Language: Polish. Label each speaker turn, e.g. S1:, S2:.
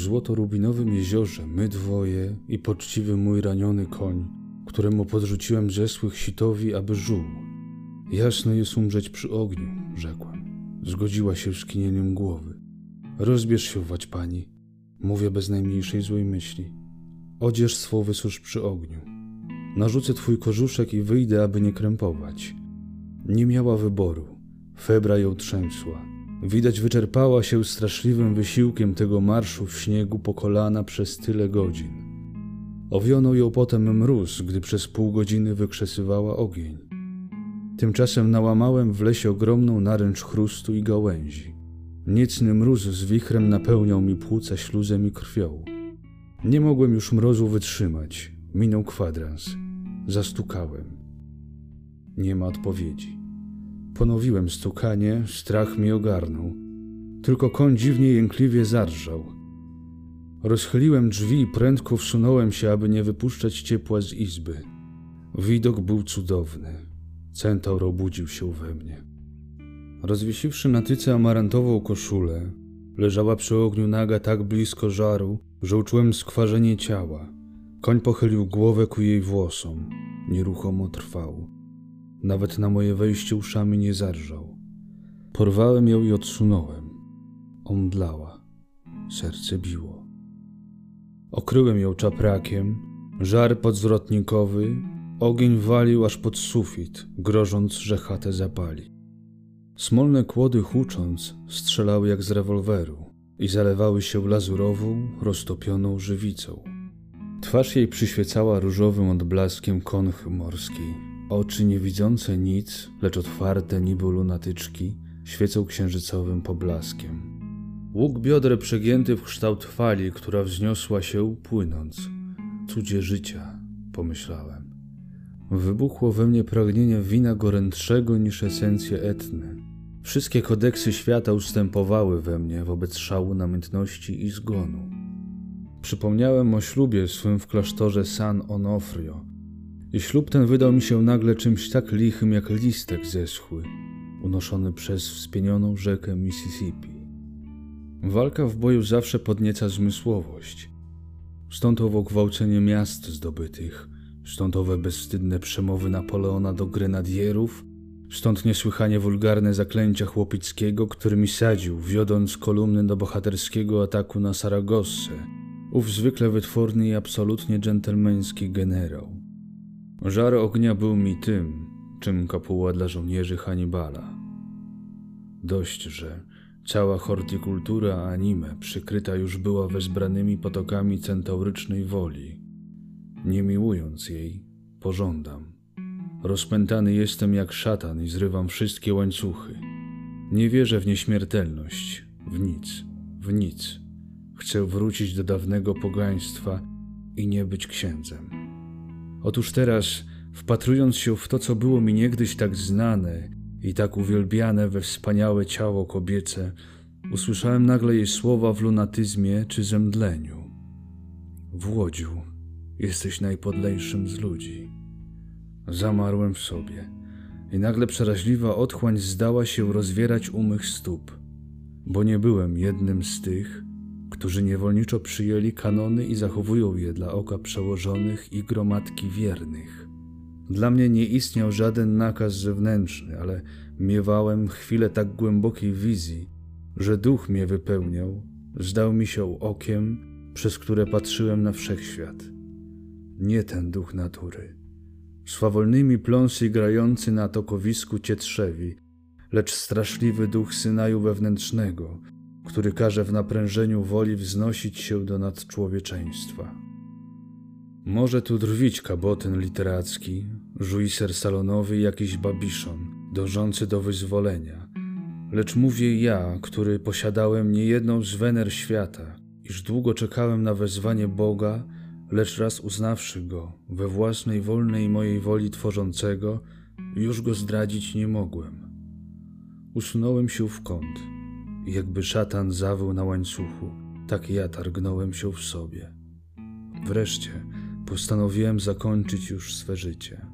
S1: złoto-rubinowym jeziorze my dwoje i poczciwy mój raniony koń, któremu podrzuciłem zesłych sitowi, aby żuł. Jasno jest umrzeć przy ogniu, rzekłem. Zgodziła się skinieniem głowy. Rozbierz się, wać pani, mówię bez najmniejszej złej myśli. Odzież swą wysusz przy ogniu. Narzucę twój kożuszek i wyjdę, aby nie krępować. Nie miała wyboru. Febra ją trzęsła. Widać wyczerpała się straszliwym wysiłkiem tego marszu w śniegu po kolana przez tyle godzin. Owionął ją potem mróz, gdy przez pół godziny wykrzesywała ogień. Tymczasem nałamałem w lesie ogromną naręcz chrustu i gałęzi. Niecny mróz z wichrem napełniał mi płuca śluzem i krwią. Nie mogłem już mrozu wytrzymać. Minął kwadrans. Zastukałem. Nie ma odpowiedzi. Ponowiłem stukanie, strach mi ogarnął. Tylko koń dziwnie jękliwie zarżał. Rozchyliłem drzwi i prędko wsunąłem się, aby nie wypuszczać ciepła z izby. Widok był cudowny. Centaur obudził się we mnie. Rozwiesiwszy na tyce amarantową koszulę, leżała przy ogniu naga tak blisko żaru, że uczułem skwarzenie ciała. Koń pochylił głowę ku jej włosom. Nieruchomo trwał. Nawet na moje wejście uszami nie zarżał. Porwałem ją i odsunąłem. Omdlała. Serce biło. Okryłem ją czaprakiem, żar podzwrotnikowy, ogień walił aż pod sufit, grożąc, że chatę zapali. Smolne kłody hucząc strzelały jak z rewolweru i zalewały się lazurową, roztopioną żywicą. Twarz jej przyświecała różowym odblaskiem konchy morskiej. Oczy niewidzące nic, lecz otwarte niby lunatyczki, świecą księżycowym poblaskiem. Łuk bioder przegięty w kształt fali, która wzniosła się płynąc. Cudzie życia, pomyślałem. Wybuchło we mnie pragnienie wina gorętszego niż esencje etny. Wszystkie kodeksy świata ustępowały we mnie wobec szału namiętności i zgonu. Przypomniałem o ślubie swym w klasztorze San Onofrio. I ślub ten wydał mi się nagle czymś tak lichym jak listek zeschły, unoszony przez wspienioną rzekę Mississippi. Walka w boju zawsze podnieca zmysłowość. Stąd owo gwałcenie miast zdobytych, stąd owe bezwstydne przemowy Napoleona do grenadierów, stąd niesłychanie wulgarne zaklęcia Chłopickiego, którymi sadził, wiodąc kolumny do bohaterskiego ataku na Saragossę, ów zwykle wytworny i absolutnie dżentelmeński generał. Żar ognia był mi tym, czym kopuła dla żołnierzy Hannibala. Dość, że cała hortikultura anime przykryta już była wezbranymi potokami centaurycznej woli. Nie miłując jej, pożądam. Rozpętany jestem jak szatan i zrywam wszystkie łańcuchy. Nie wierzę w nieśmiertelność, w nic, w nic. Chcę wrócić do dawnego pogaństwa i nie być księdzem. Otóż teraz, wpatrując się w to, co było mi niegdyś tak znane i tak uwielbiane we wspaniałe ciało kobiece, usłyszałem nagle jej słowa w lunatyzmie czy zemdleniu. Włodziu, jesteś najpodlejszym z ludzi. Zamarłem w sobie i nagle przeraźliwa otchłań zdała się rozwierać u mych stóp, bo nie byłem jednym z tych, którzy niewolniczo przyjęli kanony i zachowują je dla oka przełożonych i gromadki wiernych. Dla mnie nie istniał żaden nakaz zewnętrzny, ale miewałem chwilę tak głębokiej wizji, że duch mnie wypełniał, zdał mi się okiem, przez które patrzyłem na wszechświat. Nie ten duch natury. Swawolnymi pląsy grający na tokowisku cietrzewi, lecz straszliwy duch synaju wewnętrznego, który każe w naprężeniu woli wznosić się do nadczłowieczeństwa. Może tu drwić kabotyn literacki, żuiser salonowy jakiś babiszon, dążący do wyzwolenia. Lecz mówię ja, który posiadałem niejedną z wener świata, iż długo czekałem na wezwanie Boga, lecz raz uznawszy go we własnej wolnej mojej woli tworzącego, już go zdradzić nie mogłem. Usunąłem się w kąt jakby szatan zawył na łańcuchu, tak ja targnąłem się w sobie. Wreszcie postanowiłem zakończyć już swe życie.